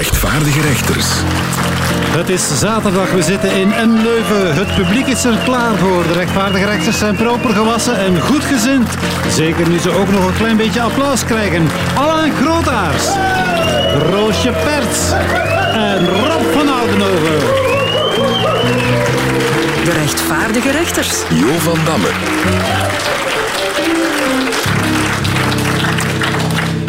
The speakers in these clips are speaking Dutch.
rechtvaardige rechters. Het is zaterdag, we zitten in M Leuven. Het publiek is er klaar voor. De rechtvaardige rechters zijn proper gewassen en goed gezind. Zeker nu ze ook nog een klein beetje applaus krijgen. Alain Grootaars, Roosje Perts en Rob van Oudenhoven. De rechtvaardige rechters. Jo van Damme.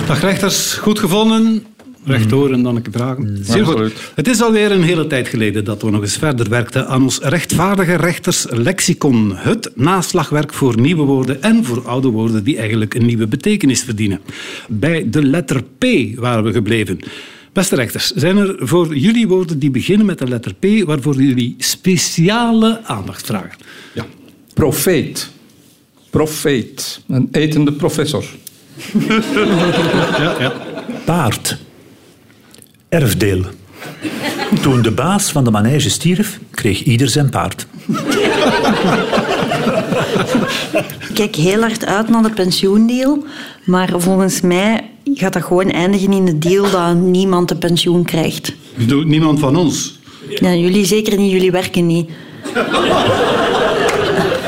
Dag rechters, goed gevonden. Rechtdoor en dan een vragen. Zeer goed. Absoluut. Het is alweer een hele tijd geleden dat we nog eens verder werkten aan ons rechtvaardige rechters lexicon. Het naslagwerk voor nieuwe woorden en voor oude woorden die eigenlijk een nieuwe betekenis verdienen. Bij de letter P waren we gebleven. Beste rechters, zijn er voor jullie woorden die beginnen met de letter P waarvoor jullie speciale aandacht vragen? Ja. Profeet. Profeet. Een etende professor. Ja, ja. Paard. Erfdeel. Toen de baas van de manege stierf, kreeg ieder zijn paard. Ik kijk heel hard uit naar de pensioendeal, maar volgens mij gaat dat gewoon eindigen in de deal dat niemand een pensioen krijgt. Doet niemand van ons. Ja, jullie zeker niet, jullie werken niet.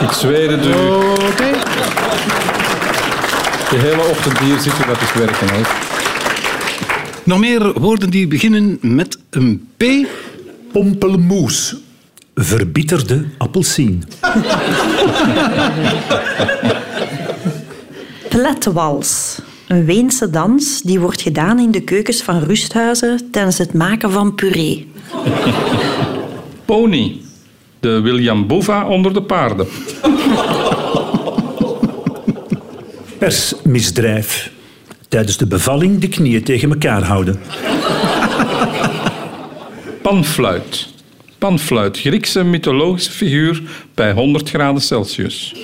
Ik zweer het u. Oké. De hele ochtend hier zitten, dat is werken. Hè. Nog meer woorden die beginnen met een P. Pompelmoes. Verbitterde appelsien. Plettewals. Een Weense dans die wordt gedaan in de keukens van rusthuizen tijdens het maken van puree. Pony. De William Bova onder de paarden. Persmisdrijf. Tijdens de bevalling de knieën tegen elkaar houden. Panfluit. Panfluit. Griekse mythologische figuur bij 100 graden Celsius.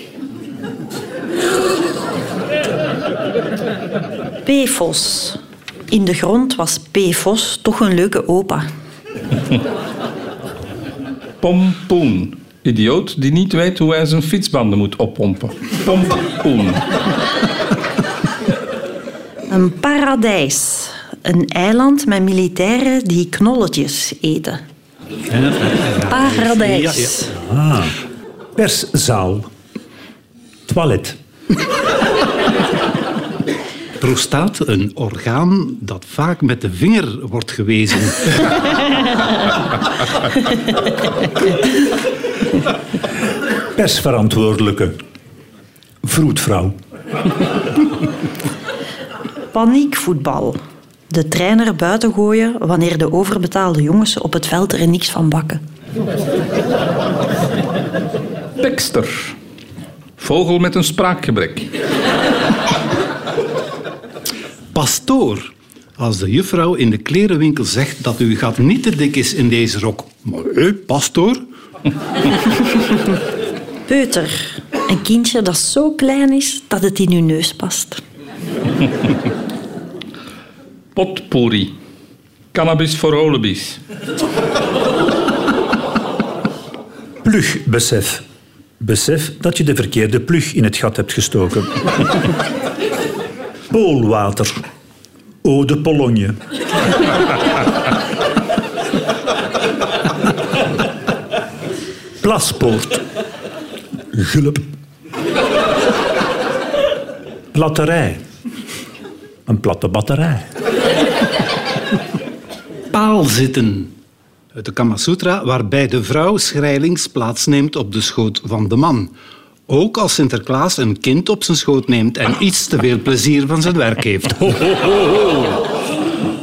PFOS. In de grond was PFOS toch een leuke opa. Pompoen. Idioot die niet weet hoe hij zijn fietsbanden moet oppompen. Pompoen. Een paradijs. Een eiland met militairen die knolletjes eten. Paradijs. Perszaal. Toilet. Prostaat, een orgaan dat vaak met de vinger wordt gewezen. Persverantwoordelijke. Vroedvrouw. Paniekvoetbal. De trainer buiten gooien wanneer de overbetaalde jongens op het veld er niks van bakken. Pekster. Vogel met een spraakgebrek. Pastoor. Als de juffrouw in de klerenwinkel zegt dat uw gat niet te dik is in deze rok. Maar hé, pastoor? Peuter. Een kindje dat zo klein is dat het in uw neus past. Potpourri. Cannabis voor holibies. Plugbesef. Besef dat je de verkeerde plug in het gat hebt gestoken. Poolwater. Eau de Pologne. Plaspoort. Gulp. Platterij. Een platte batterij. Paalzitten. Uit de Kama Sutra, waarbij de vrouw schrijlings plaatsneemt op de schoot van de man. Ook als Sinterklaas een kind op zijn schoot neemt en iets te veel plezier van zijn werk heeft. Ho, ho, ho,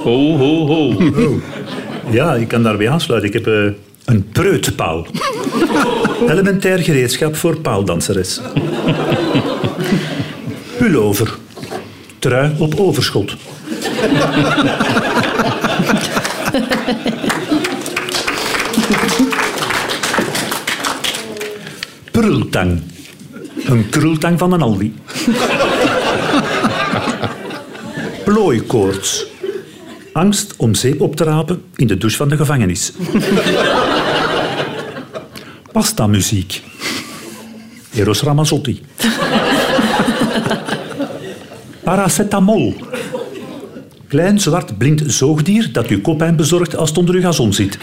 ho. Ho, ho, ho. Ja, ik kan daarbij aansluiten. Ik heb eh, een preutpaal. Elementair gereedschap voor paaldanseres. Pullover. Trui op overschot. Prultang. Een krultang van een Aldi. Plooikoorts. Angst om zeep op te rapen in de douche van de gevangenis. Pasta-muziek. Eros Ramazzotti. Paracetamol. Klein, zwart, blind zoogdier dat u koppijn bezorgt als het onder uw gazon zit.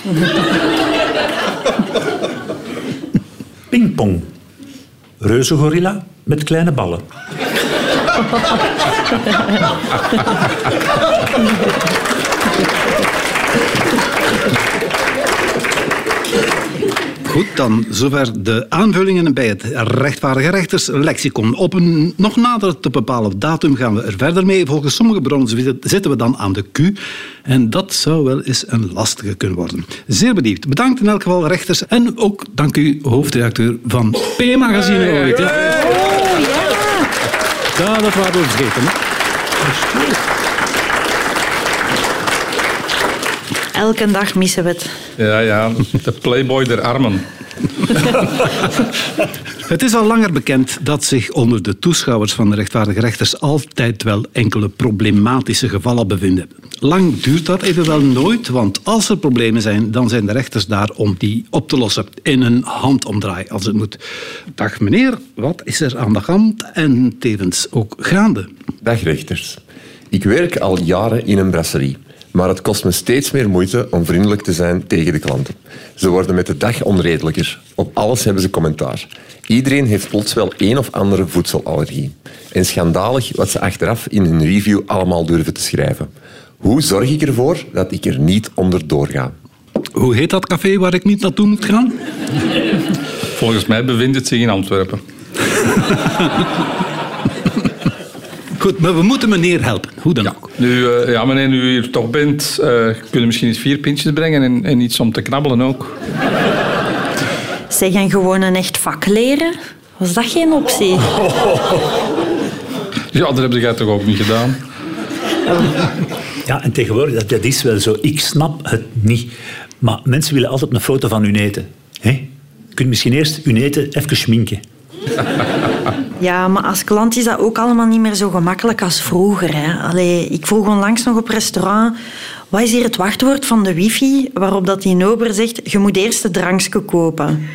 Pingpong. Reuzengorilla met kleine ballen. Goed, dan zover de aanvullingen bij het rechtvaardige rechterslexicon. Op een nog nader te bepalen datum gaan we er verder mee. Volgens sommige bronnen zitten we dan aan de Q. En dat zou wel eens een lastige kunnen worden. Zeer benieuwd. Bedankt in elk geval, rechters. En ook dank u, hoofdredacteur van P-magazine. ooit, hè. Ja, dat waren we vergeten. Hè? Elke dag missen we het. Ja, ja, de playboy der armen. Het is al langer bekend dat zich onder de toeschouwers van de rechtvaardige rechters altijd wel enkele problematische gevallen bevinden. Lang duurt dat evenwel nooit, want als er problemen zijn, dan zijn de rechters daar om die op te lossen. In een handomdraai, als het moet. Dag meneer, wat is er aan de hand en tevens ook gaande? Dag rechters. Ik werk al jaren in een brasserie. Maar het kost me steeds meer moeite om vriendelijk te zijn tegen de klanten. Ze worden met de dag onredelijker. Op alles hebben ze commentaar. Iedereen heeft plots wel één of andere voedselallergie. En schandalig wat ze achteraf in hun review allemaal durven te schrijven. Hoe zorg ik ervoor dat ik er niet onder doorga? Hoe heet dat café waar ik niet naartoe moet gaan? Volgens mij bevindt het zich in Antwerpen. Goed, maar we moeten meneer helpen. Hoe dan ook. Nu, eh, ja, meneer, nu u hier toch bent, eh kunnen misschien eens vier pintjes brengen en, en iets om te knabbelen ook. Zeg, en gewoon een echt vak leren? Was dat geen optie? Ja, dat heb jij toch ook niet gedaan? Ja, en tegenwoordig, dat, dat is wel zo. Ik snap het niet. Maar mensen willen altijd een foto van hun eten. Hè? Je kunt misschien eerst hun eten even schminken. Ja, maar als klant is dat ook allemaal niet meer zo gemakkelijk als vroeger. Hè. Allee, ik vroeg onlangs nog op restaurant... Wat is hier het wachtwoord van de wifi? Waarop dat die ober zegt... Je moet eerst het drankje kopen.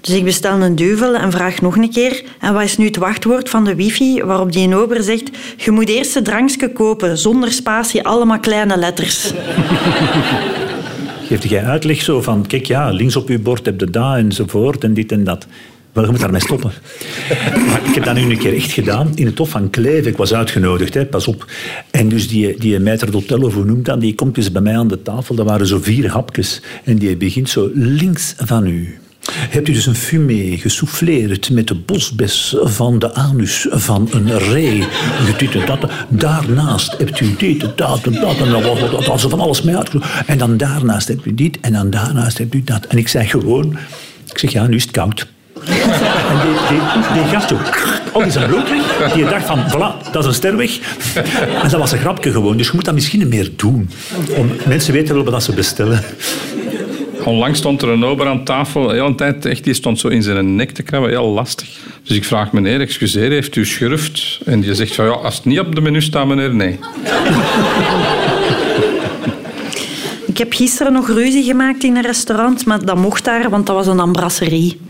Dus ik bestel een duvel en vraag nog een keer... En wat is nu het wachtwoord van de wifi? Waarop die ober zegt... Je moet eerst het drankje kopen. Zonder spatie, allemaal kleine letters. Geeft jij uitleg zo van, kijk ja, links op uw bord heb je dat enzovoort en dit en dat. Wel, je moet daarmee stoppen. Maar ik heb dat nu een keer echt gedaan in het Hof van Kleve. Ik was uitgenodigd, hè, pas op. En dus die, die d'hôtel, of hoe noemt die komt dus bij mij aan de tafel. Dat waren zo vier hapjes. En die begint zo links van u. Hebt u dus een fumé gesouffleerd met de bosbes van de anus van een ree? Dit dat. Daarnaast hebt u dit dat en dat. En dan was ze van alles mee uitgezocht. En dan daarnaast hebt u dit en dan daarnaast hebt u dat. En ik zei gewoon... Ik zeg, ja, nu is het koud. En die, die, die gast zo... Oh, weg. Die dacht van, voilà, dat is een ster weg. En dat was een grapje gewoon. Dus je moet dat misschien meer doen. Om, mensen weten wel wat ze bestellen. Onlangs stond er een ober aan tafel, echt, die stond zo in zijn nek te krabben, heel lastig. Dus ik vraag meneer, excuseer, heeft u schurft? En die zegt van, ja, als het niet op de menu staat, meneer, nee. Ik heb gisteren nog ruzie gemaakt in een restaurant, maar dat mocht daar, want dat was een ambrasserie.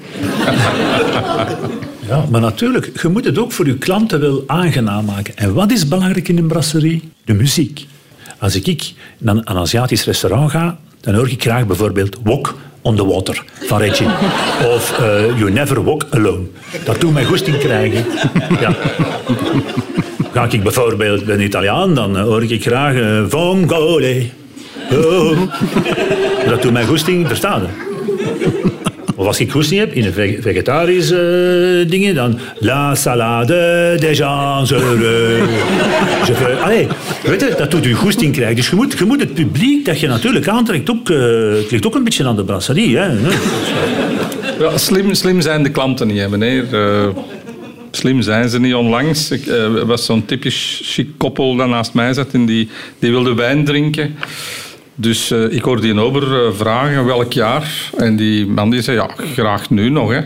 Ja, maar natuurlijk, je moet het ook voor je klanten wel aangenaam maken. En wat is belangrijk in een brasserie? De muziek. Als ik naar een Aziatisch restaurant ga, dan hoor ik graag bijvoorbeeld Walk on the Water van Reggie. Of eh, You Never Walk Alone. Dat doet mij goesting krijgen. Ja. Ga ik bijvoorbeeld bij een Italiaan, dan hoor ik graag uh, Vongole. Oh. Dat doet mij goesting, verstaan. Of als ik goesting heb in een veg- vegetarisch eh, dingen, dan la salade des. Je veux- weet je, dat doet u goesting krijgen. Dus je moet, je moet het publiek dat je natuurlijk aantrekt ook, eh, ook een beetje aan de brasserie. Hè. Slim, slim zijn de klanten niet, hè, meneer. Eh, slim zijn ze niet. Onlangs was zo'n typisch chic koppel dat naast mij zat en die, die wilde wijn drinken. Dus eh, ik hoorde die ober eh, vragen welk jaar. En die man die zei, ja, graag nu nog. Hè.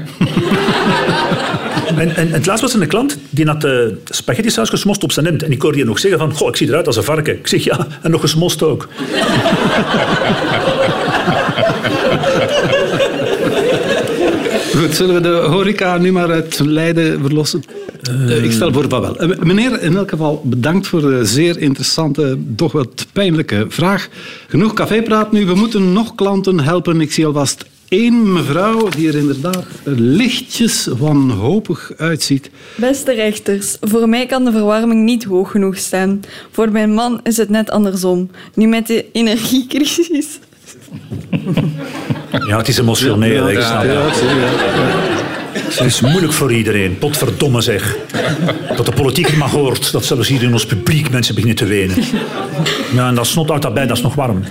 En, en, en het laatst was er een klant die had uh, spaghetti saus gesmost op zijn hemd. En ik hoorde je nog zeggen van, goh, ik zie eruit als een varken. Ik zeg, ja, en nog gesmost ook. Goed, zullen we de horeca nu maar uit Leiden verlossen? Uh, ik stel voor van wel. Uh, meneer, in elk geval bedankt voor de zeer interessante, toch wat pijnlijke vraag. Genoeg cafépraat nu. We moeten nog klanten helpen. Ik zie alvast één mevrouw die er inderdaad lichtjes wanhopig uitziet. Beste rechters, voor mij kan de verwarming niet hoog genoeg staan. Voor mijn man is het net andersom. Nu met de energiecrisis. Ja, het is emotioneel, snap het. Het is moeilijk voor iedereen. Potverdomme zeg. Dat de politiek het maar hoort. Dat zelfs hier in ons publiek mensen beginnen te wenen. Ja, en dat snot uit daarbij, dat is nog warm.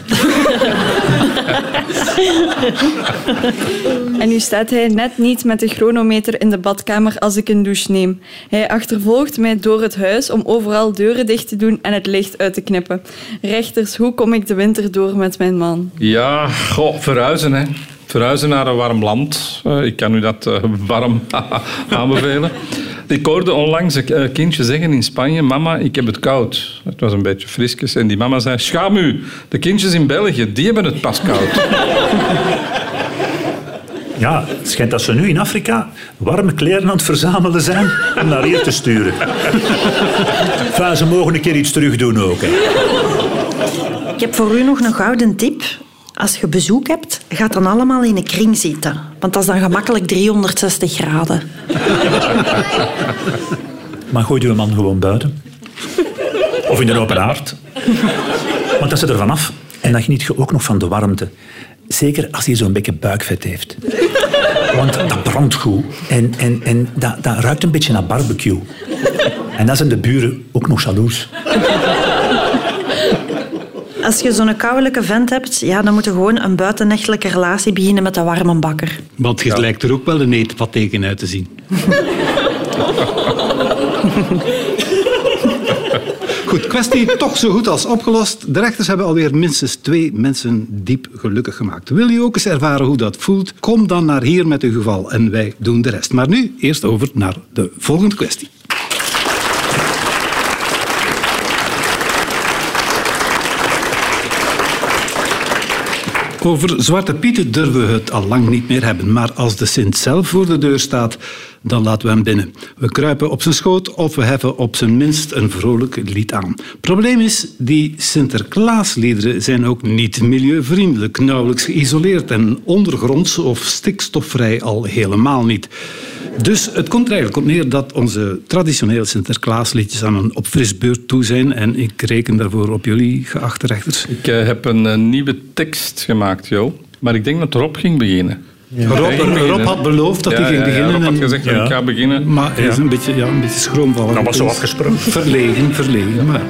En nu staat hij net niet met de chronometer in de badkamer als ik een douche neem. Hij achtervolgt mij door het huis om overal deuren dicht te doen en het licht uit te knippen. Rechters, hoe kom ik de winter door met mijn man? Ja, goh, verhuizen hè. Verhuizen naar een warm land. Uh, ik kan u dat uh, warm aanbevelen. Ik hoorde onlangs een eh, kindje zeggen in Spanje: Mama, ik heb het koud. Het was een beetje frisjes. En die mama zei: Schaam u, de kindjes in België, die hebben het pas koud. Ja, het schijnt dat ze nu in Afrika warme kleren aan het verzamelen zijn om naar hier te sturen. enfin, ze mogen een keer iets terug doen ook. Hè. Ik heb voor u nog een gouden tip. Als je bezoek hebt, gaat dan allemaal in een kring zitten. Want dat is dan gemakkelijk 360 graden. Maar gooi je man gewoon buiten. Of in de open aard. Want dat zit er vanaf. En dan geniet je ook nog van de warmte. Zeker als hij zo'n beetje buikvet heeft. Want dat brandt goed. En, en, en dat, dat ruikt een beetje naar barbecue. En dan zijn de buren ook nog jaloers. Als je zo'n koudelijke vent hebt, ja, dan moet je gewoon een buitennechtelijke relatie beginnen met de warme bakker. Want je lijkt er ook wel een eetpatheken uit te zien. Goed, kwestie toch zo goed als opgelost. De rechters hebben alweer minstens twee mensen diep gelukkig gemaakt. Wil je ook eens ervaren hoe dat voelt? Kom dan naar hier met uw geval en wij doen de rest. Maar nu eerst over naar de volgende kwestie. Over Zwarte Pieten durven we het al lang niet meer hebben. Maar als de Sint zelf voor de deur staat, dan laten we hem binnen. We kruipen op zijn schoot of we heffen op zijn minst een vrolijk lied aan. Probleem is, die Sinterklaasliederen zijn ook niet milieuvriendelijk, nauwelijks geïsoleerd en ondergronds of stikstofvrij al helemaal niet. Dus het komt er eigenlijk op neer dat onze traditionele Sinterklaasliedjes aan een opfrisbeurt toe zijn. En ik reken daarvoor op jullie, geachte rechters. Ik uh, heb een uh, nieuwe tekst gemaakt, Jo. Maar ik denk dat Rob ging beginnen. Ja. Rob, Rob, had beloofd dat hij ging beginnen. Rob had gezegd dat ik ga beginnen. Maar hij is een beetje, ja, een beetje schroomvallig. Dat was zo afgesproken. Verlegen, verlegen. Maar...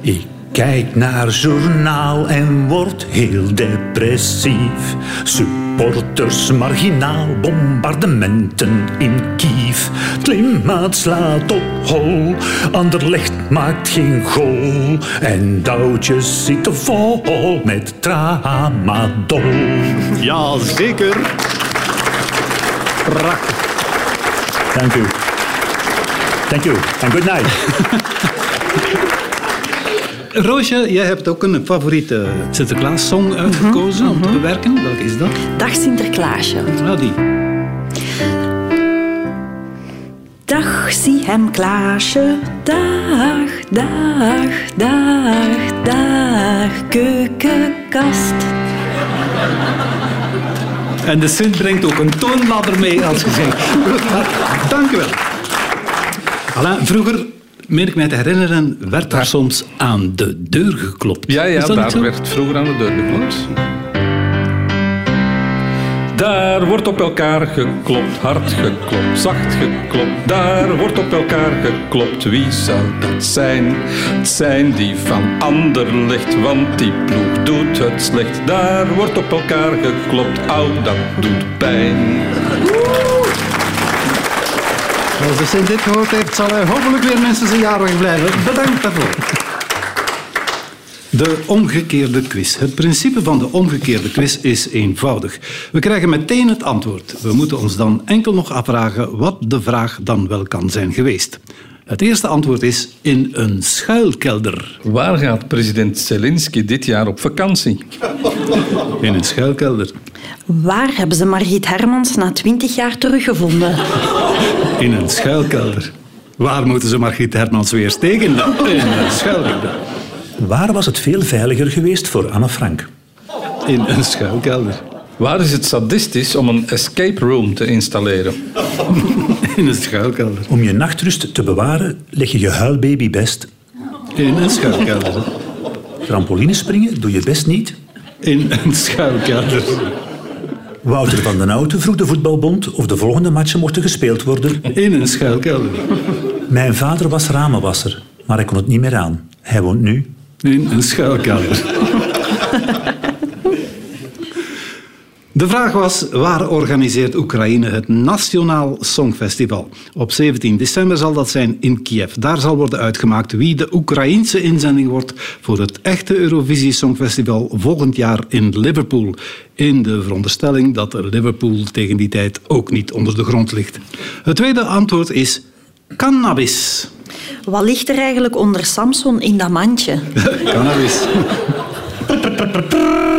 Ik kijk naar journaal en word heel depressief. Supporters marginaal, bombardementen in Kiev. Klimaat slaat op hol, Anderlecht maakt geen goal. En Doutjes zitten vol met tramadol. Ja, zeker. Prachtig. Dank u. Dank u. En good night. Roosje, jij hebt ook een favoriete Sinterklaas-song uitgekozen om te bewerken. Welke is dat? Dag Sinterklaasje. Ja, die. Dag, zie hem Klaasje. Dag, dag, dag, dag, keukenkast. En de Sint brengt ook een toonladder mee als gezegd. Dank u wel. Alain, vroeger meen ik mij te herinneren, werd daar soms aan de deur geklopt. Ja, ja daar werd vroeger aan de deur geklopt. Daar wordt op elkaar geklopt, hard geklopt, zacht geklopt. Daar wordt op elkaar geklopt. Wie zou dat zijn? Het zijn die van Anderlecht, want die ploeg doet het slecht. Daar wordt op elkaar geklopt, au, dat doet pijn. Als de Sint dit gehoord heeft, zal hij hopelijk weer mensen zijn jarig blijven. Bedankt daarvoor. De omgekeerde quiz. Het principe van de omgekeerde quiz is eenvoudig. We krijgen meteen het antwoord. We moeten ons dan enkel nog afvragen wat de vraag dan wel kan zijn geweest. Het eerste antwoord is in een schuilkelder. Waar gaat president Zelensky dit jaar op vakantie? In een schuilkelder. Waar hebben ze Margriet Hermans na twintig jaar teruggevonden? In een schuilkelder. Waar moeten ze Margriet Hermans weer steken? dan? In een schuilkelder. Waar was het veel veiliger geweest voor Anne Frank? In een schuilkelder. Waar is het sadistisch om een escape room te installeren? In een schuilkelder. Om je nachtrust te bewaren, leg je je huilbaby best. In een schuilkelder. Trampolinespringen doe je best niet. In een schuilkelder. Wouter van den Houten vroeg de voetbalbond of de volgende matchen mochten gespeeld worden. In een schuilkelder. Mijn vader was ramenwasser, maar hij kon het niet meer aan. Hij woont nu. In een schuilkelder. De vraag was, waar organiseert Oekraïne het Nationaal Songfestival? Op 17 december zal dat zijn in Kiev. Daar zal worden uitgemaakt wie de Oekraïense inzending wordt voor het echte Eurovisie Songfestival volgend jaar in Liverpool. In de veronderstelling dat Liverpool tegen die tijd ook niet onder de grond ligt. Het tweede antwoord is cannabis. Wat ligt er eigenlijk onder Samson in dat mandje? Cannabis.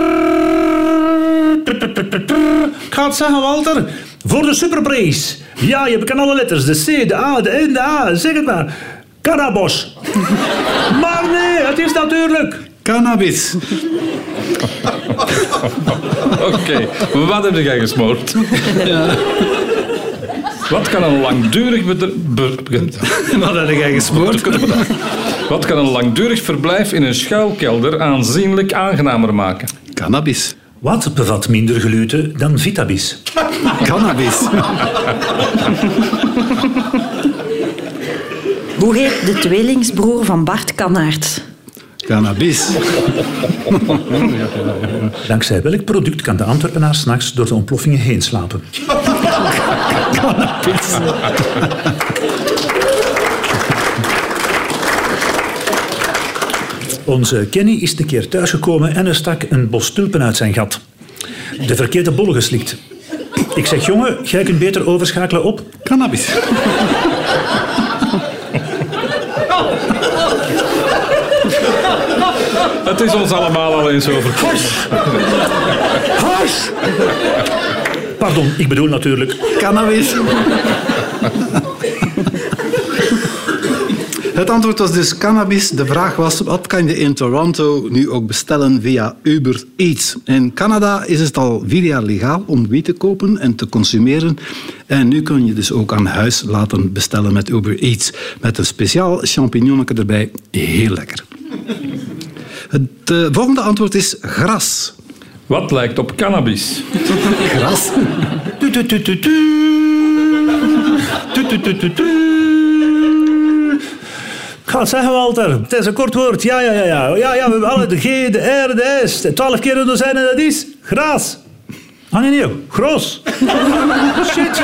Ik ga het zeggen, Walter. Voor de superprijs. Ja, je kan alle letters. De C, de A, de N, de A. Zeg het maar. Cannabos. maar nee, het is natuurlijk... Cannabis. Oké, wat heb jij gesmoord? Wat kan een langdurig Wat heb jij gesmoord? Wat kan een langdurig verblijf in een schuilkelder aanzienlijk aangenamer maken? Cannabis. Wat bevat minder gluten dan Vitabis? Cannabis. Hoe heet de tweelingsbroer van Bart Kannaert? Cannabis. Dankzij welk product kan de Antwerpenaar s'nachts door de ontploffingen heen slapen? Onze Kenny is een keer thuisgekomen en er stak een bos tulpen uit zijn gat. De verkeerde bol geslikt. Ik zeg, jongen, jij kunt beter overschakelen op. Cannabis. Het is ons allemaal al eens overkomen. Pardon, ik bedoel natuurlijk. Cannabis. Het antwoord was dus cannabis. De vraag was, wat kan je in Toronto nu ook bestellen via Uber Eats? In Canada is het al vier jaar legaal om wiet te kopen en te consumeren. En nu kun je dus ook aan huis laten bestellen met Uber Eats. Met een speciaal champignonnetje erbij. Heel lekker. Het eh, volgende antwoord is gras. Wat lijkt op cannabis? Gras. Ga het zeggen, Walter. Het is een kort woord. Ja, ja, ja. Ja, ja, ja we hebben alle de G, de R, de S. De twaalf keer een dozijn en dat is gras. Ah, nee, nee. Gros. Shit.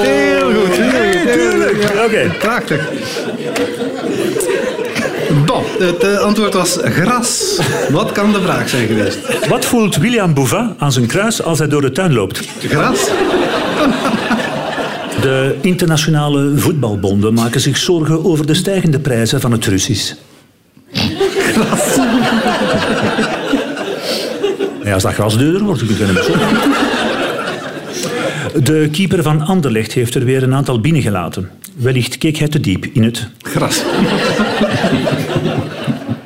Heel goed. Heel goed. Tuurlijk. Oké. Prachtig. Bon, het eh, antwoord was gras. Wat kan de vraag zijn geweest? Wat voelt William Bouvin aan zijn kruis als hij door de tuin loopt? Gras? De internationale voetbalbonden maken zich zorgen over de stijgende prijzen van het Russisch. Ja, als dat gras duurder wordt, het zo. De keeper van Anderlecht heeft er weer een aantal binnengelaten. Wellicht keek hij te diep in het. Gras.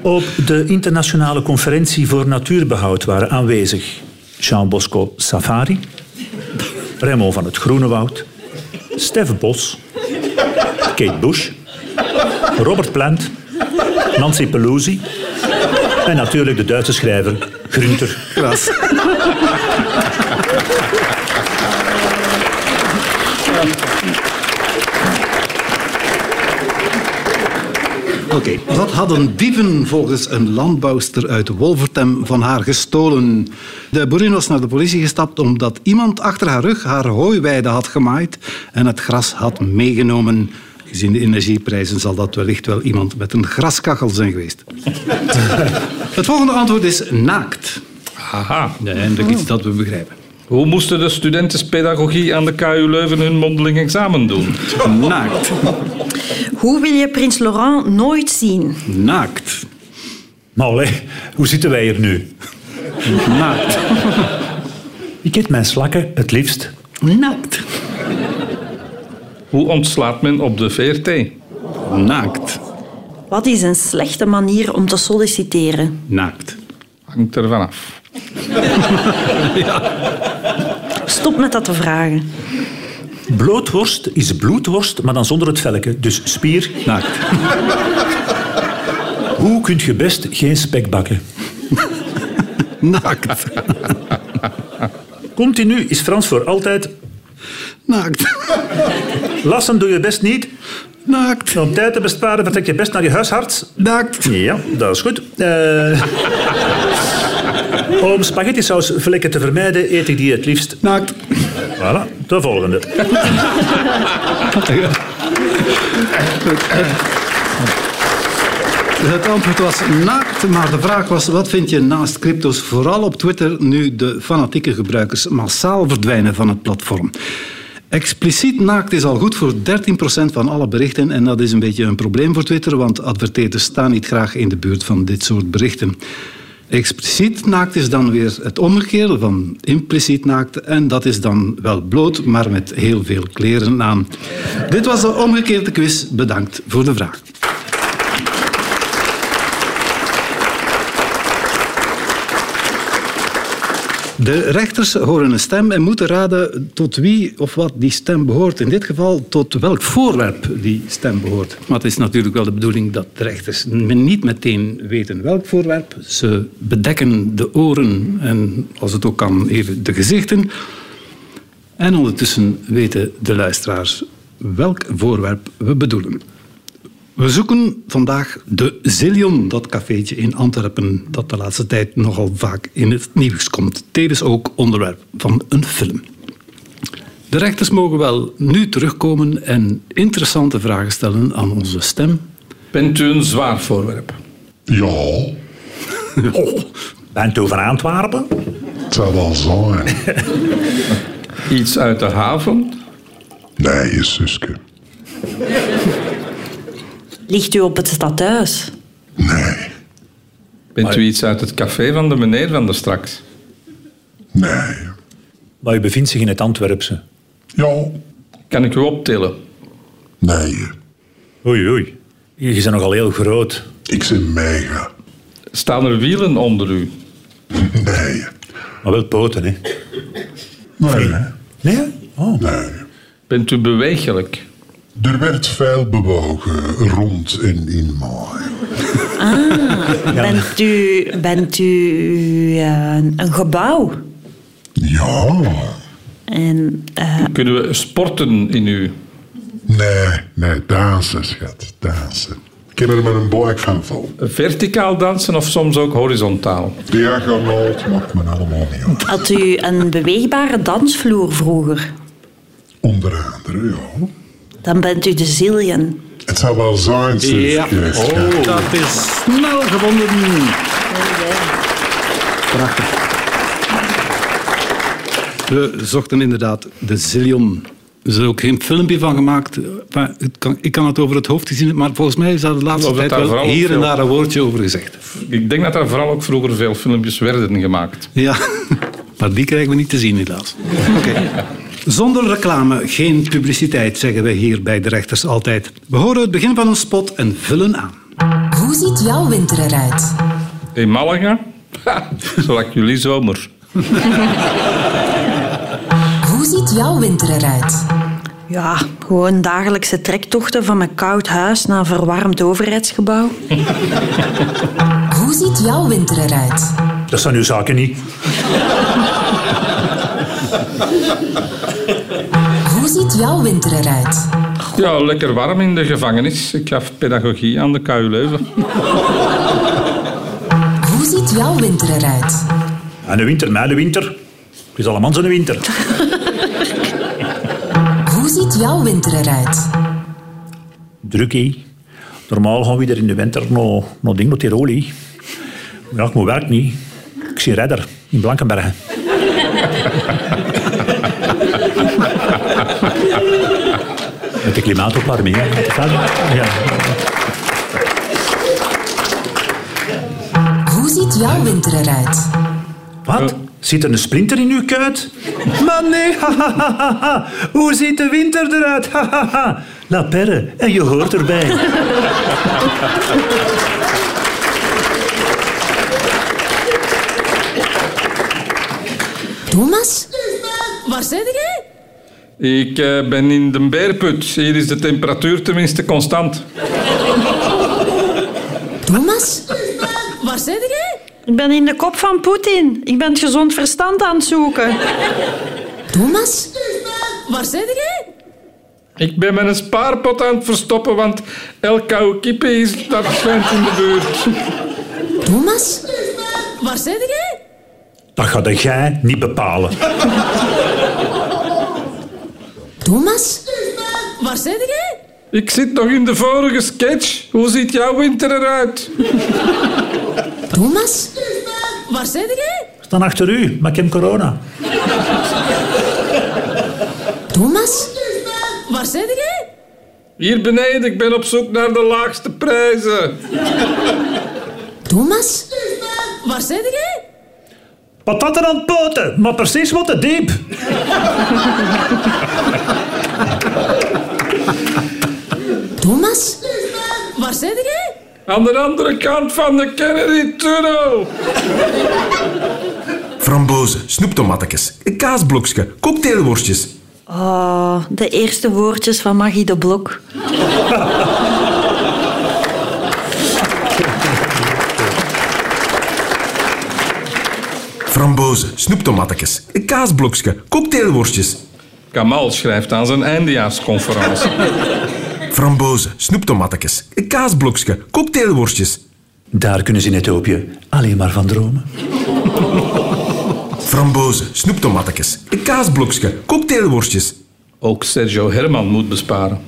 Op de internationale conferentie voor natuurbehoud waren aanwezig Jean Bosco Safari, Raymond van het Groenewoud, Stef Bos, Kate Bush, Robert Plant, Nancy Pelosi en natuurlijk de Duitse schrijver Grunter. Gras. Oké, wat hadden dieven volgens een landbouwster uit Wolvertem van haar gestolen? De boerin was naar de politie gestapt omdat iemand achter haar rug haar hooiweide had gemaaid en het gras had meegenomen. Gezien de energieprijzen zal dat wellicht wel iemand met een graskachel zijn geweest. Het volgende antwoord is naakt. Haha. Nee, eindelijk iets dat we begrijpen. Hoe moesten de studenten pedagogie aan de KU Leuven hun mondeling examen doen? Naakt. Hoe wil je prins Laurent nooit zien? Naakt. Maar allee, hoe zitten wij hier nu? Naakt. Ik eet mijn slakken het liefst. Naakt. Hoe ontslaat men op de VRT? Naakt. Wat is een slechte manier om te solliciteren? Naakt. Hangt er vanaf. Stop met dat te vragen. Blootworst is bloedworst, maar dan zonder het velken. Dus spier. Naakt. Hoe kun je best geen spek bakken? Naakt. Continu is Frans voor altijd. Naakt. Lassen doe je best niet. Naakt. Om tijd te besparen vertrek je best naar je huisarts. Naakt. Ja, dat is goed. Eh, om spaghetti saus vlekken te vermijden, eet ik die het liefst. Naakt. Voilà, de volgende. Het antwoord was naakt, maar de vraag was: wat vind je naast crypto's vooral op Twitter nu de fanatieke gebruikers massaal verdwijnen van het platform? Expliciet naakt is al goed voor 13% van alle berichten en dat is een beetje een probleem voor Twitter, want adverteerders staan niet graag in de buurt van dit soort berichten. Expliciet naakt is dan weer het omgekeerde van impliciet naakt en dat is dan wel bloot, maar met heel veel kleren aan. Dit was de omgekeerde quiz. Bedankt voor de vraag. De rechters horen een stem en moeten raden tot wie of wat die stem behoort. In dit geval tot welk voorwerp die stem behoort. Maar het is natuurlijk wel de bedoeling dat de rechters niet meteen weten welk voorwerp. Ze bedekken de oren en, als het ook kan, even de gezichten. En ondertussen weten de luisteraars welk voorwerp we bedoelen. We zoeken vandaag de Zillion, dat cafeetje in Antwerpen, dat de laatste tijd nogal vaak in het nieuws komt. Tevens ook onderwerp van een film. De rechters mogen wel nu terugkomen en interessante vragen stellen aan onze stem. Bent u een zwaar voorwerp? Ja, Oh, bent u van Antwerpen? het zou wel zijn. Iets uit de haven? Nee, je Suske. Ligt u op het stadhuis? Nee, Bent u iets uit het café van de meneer van der straks? nee. Maar u bevindt zich in het Antwerpse. Ja, Kan ik u optillen? nee. Oei, oei. Je bent nogal heel groot. Ik ben mega. Staan er wielen onder u? Nee. Maar wel poten, hè? Nee, Nee? Oh. nee. Bent u bewegelijk? Er werd veel bewogen rond en in mij. Bent u, bent u eh, een gebouw? Ja, En eh, Kunnen we sporten in u? nee, nee, dansen, schat, dansen. Ik heb er met een bike van vol. Verticaal dansen of soms ook horizontaal? Diagonaal, het maakt me allemaal niet uit. had u een beweegbare dansvloer vroeger? Onder andere, ja. Dan bent u de Zillion. Het zou wel zijn. Ja. schat. Dat is snel gevonden. Prachtig. We zochten inderdaad de Zillion. Er is ook geen filmpje van gemaakt. Maar het kan, ik kan het over het hoofd gezien, maar volgens mij is daar de laatste tijd daar wel hier en daar een woordje over gezegd. Ik denk dat er vooral ook vroeger veel filmpjes werden gemaakt. Ja, maar die krijgen we niet te zien helaas. Oké. Zonder reclame geen publiciteit, zeggen wij hier bij de rechters altijd. We horen het begin van een spot en vullen aan. Hoe ziet jouw winter eruit? In Malaga? Ha, zoals jullie zomer. Hoe ziet jouw winter eruit? Ja, gewoon dagelijkse trektochten van mijn koud huis naar een verwarmd overheidsgebouw. Hoe ziet jouw winter eruit? Dat zijn uw zaken niet. Hoe ziet jouw winter eruit? Ja, lekker warm in de gevangenis. Ik gaf pedagogie aan de KU Leuven. Hoe ziet jouw winter eruit? En de winter, mij de winter. Het is allemaal zo'n winter. Hoe ziet jouw winter eruit? Druk. Normaal gaan we er in de winter naar, naar ding, naar Tirol, hè. Ja, ik moet werk niet. Ik zie redder in Blankenbergen. Met de klimaatopwarming, hè. Ja. ziet jouw winter eruit? Wat? Zit er een splinter in uw kuit? Maar nee. Hoe ziet de winter eruit? Hahaha. La perre, en je hoort erbij. Thomas? Waar zit jij? Ik eh, ben in de beerput. Hier is de temperatuur tenminste constant. Thomas? Waar zit jij? Ik ben in de kop van Poetin. Ik ben het gezond verstand aan het zoeken. Thomas? Waar zit jij? Ik ben met een spaarpot aan het verstoppen, want elk koude kippen is dat schijnt in de buurt. Thomas? Waar zit jij? Dat gaat jij niet bepalen. Thomas? Waar zit jij? Ik zit nog in de vorige sketch. Hoe ziet jouw winter eruit? Thomas? Waar zit jij? We staan achter u, maar ik heb corona. Thomas? Waar zit jij? Hier beneden, ik ben op zoek naar de laagste prijzen. Thomas? Waar zit jij? Patatten aan het poten, maar precies wat te diep. Thomas? Waar zit jij? Aan de andere kant van de Kennedy-tunnel. Frambozen, snoeptomatjes, een kaasblokje, cocktailworstjes. Oh, de eerste woordjes van Maggie de Blok. Frambozen, snoeptomatjes, een kaasblokje, cocktailworstjes. Kamal schrijft aan zijn eindejaarsconferentie. Frambozen, snoeptomatjes, een kaasblokje, cocktailworstjes. Daar kunnen ze in Ethiopië alleen maar van dromen. Frambozen, snoeptomatjes, een kaasblokje, cocktailworstjes. Ook Sergio Herman moet besparen.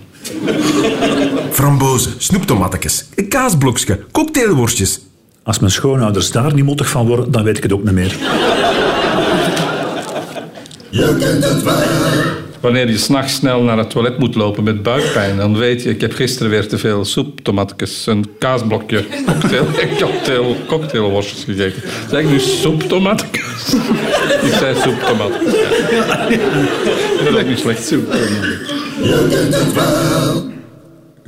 Frambozen, snoeptomatjes, een kaasblokje, cocktailworstjes. Als mijn schoonouders daar niet mottig van worden, dan weet ik het ook niet meer. Wanneer je s'nachts snel naar het toilet moet lopen met buikpijn, dan weet je, ik heb gisteren weer te veel soep, tomatjes, een kaasblokje, cocktail, cocktail, cocktailworstjes gegeten. Zeg ik nu soep, tomatjes? ik zei soep, tomatjes. Ja. Dat ook niet slecht, soep, tomatjes.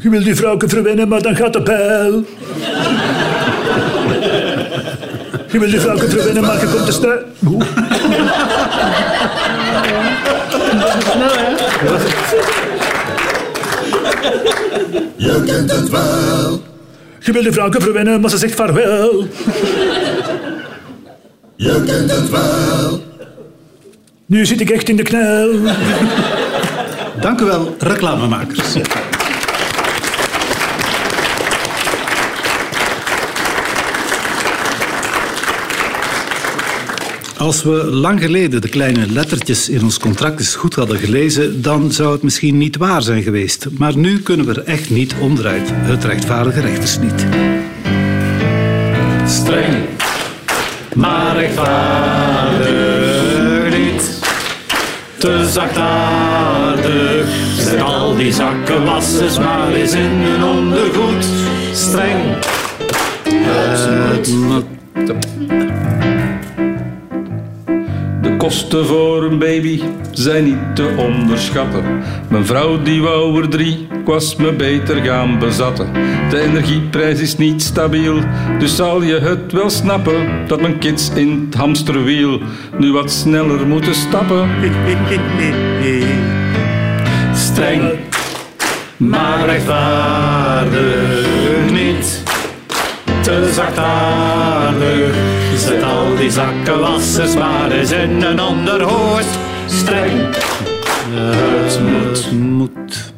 Je wil die vrouwke verwennen, maar dan gaat de pijl. Je wil die vrouwke verwennen, maar je komt te snel. Oeh. Je wil die vrouwke verwennen, maar ze zegt vaarwel. Nu zit ik echt in de knel. Dank u wel, reclamemakers. Als we lang geleden de kleine lettertjes in ons contract eens goed hadden gelezen, dan zou het misschien niet waar zijn geweest. Maar nu kunnen we er echt niet onderuit. Het rechtvaardige rechterslied. Streng, maar rechtvaardig niet. Te zachtaardig, zet al die zakken wassers maar eens in hun ondergoed. Streng, het moet. Kosten voor een baby zijn niet te onderschatten. Mijn vrouw die wou er drie, ik was me beter gaan bezatten. De energieprijs is niet stabiel, dus zal je het wel snappen dat mijn kids in het hamsterwiel nu wat sneller moeten stappen. Streng, maar rechtvaardig niet. Te zachtaardig, zet al die zakken wassers maar eens in een onderhoofd. Streng, het moet. Moet.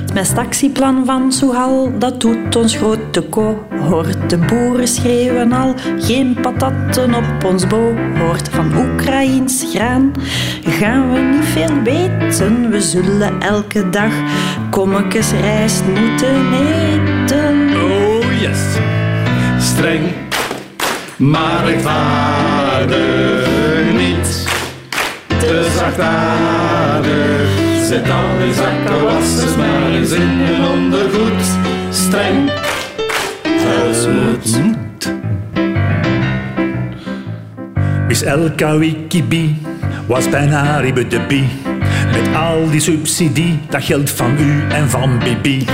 Het mestactieplan van Soehal, dat doet ons grote cohort. De boeren schreeuwen al, geen patatten op ons boord. Van Oekraïns graan gaan we niet veel weten. We zullen elke dag kommetjes rijst moeten eten yes. Streng, maar ik vader niet. Te zachtaardig. Zet al die zakken wassers maar eens in hun ondergoed. Streng, moed. Miss elke Wikibi was bijna ribbe de bie. Met al die subsidie, dat geld van u en van Bibi.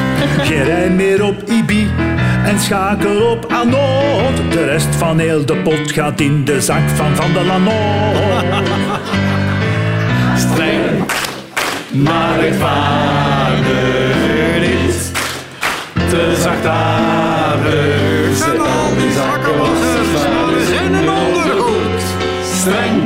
Geen rij meer op Ibi, en schakel op Anot. De rest van heel de pot gaat in de zak van Van der Lanot. Streng, maar rechtvaardig niet. Te zachtaardig, zet al die zakkenwassers maar eens in een ondergoed. Streng,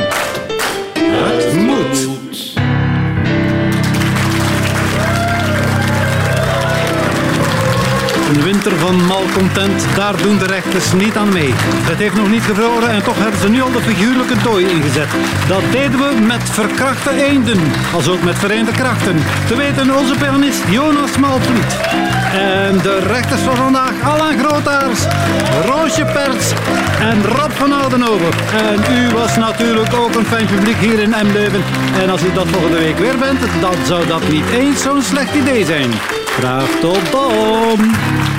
Een winter van malcontent, daar doen de rechters niet aan mee. Het heeft nog niet gevroren en toch hebben ze nu al de figuurlijke dooi ingezet. Dat deden we met verkrachte eenden, als ook met vereende krachten. Te weten onze pianist Jonas Malvliet. En de rechters van vandaag, Alain Grootaars, Roosje Perts en Rob van Oudenhoven. En u was natuurlijk ook een fijn publiek hier in Emleuven. En als u dat volgende week weer bent, dan zou dat niet eens zo'n slecht idee zijn. Graag tot dan!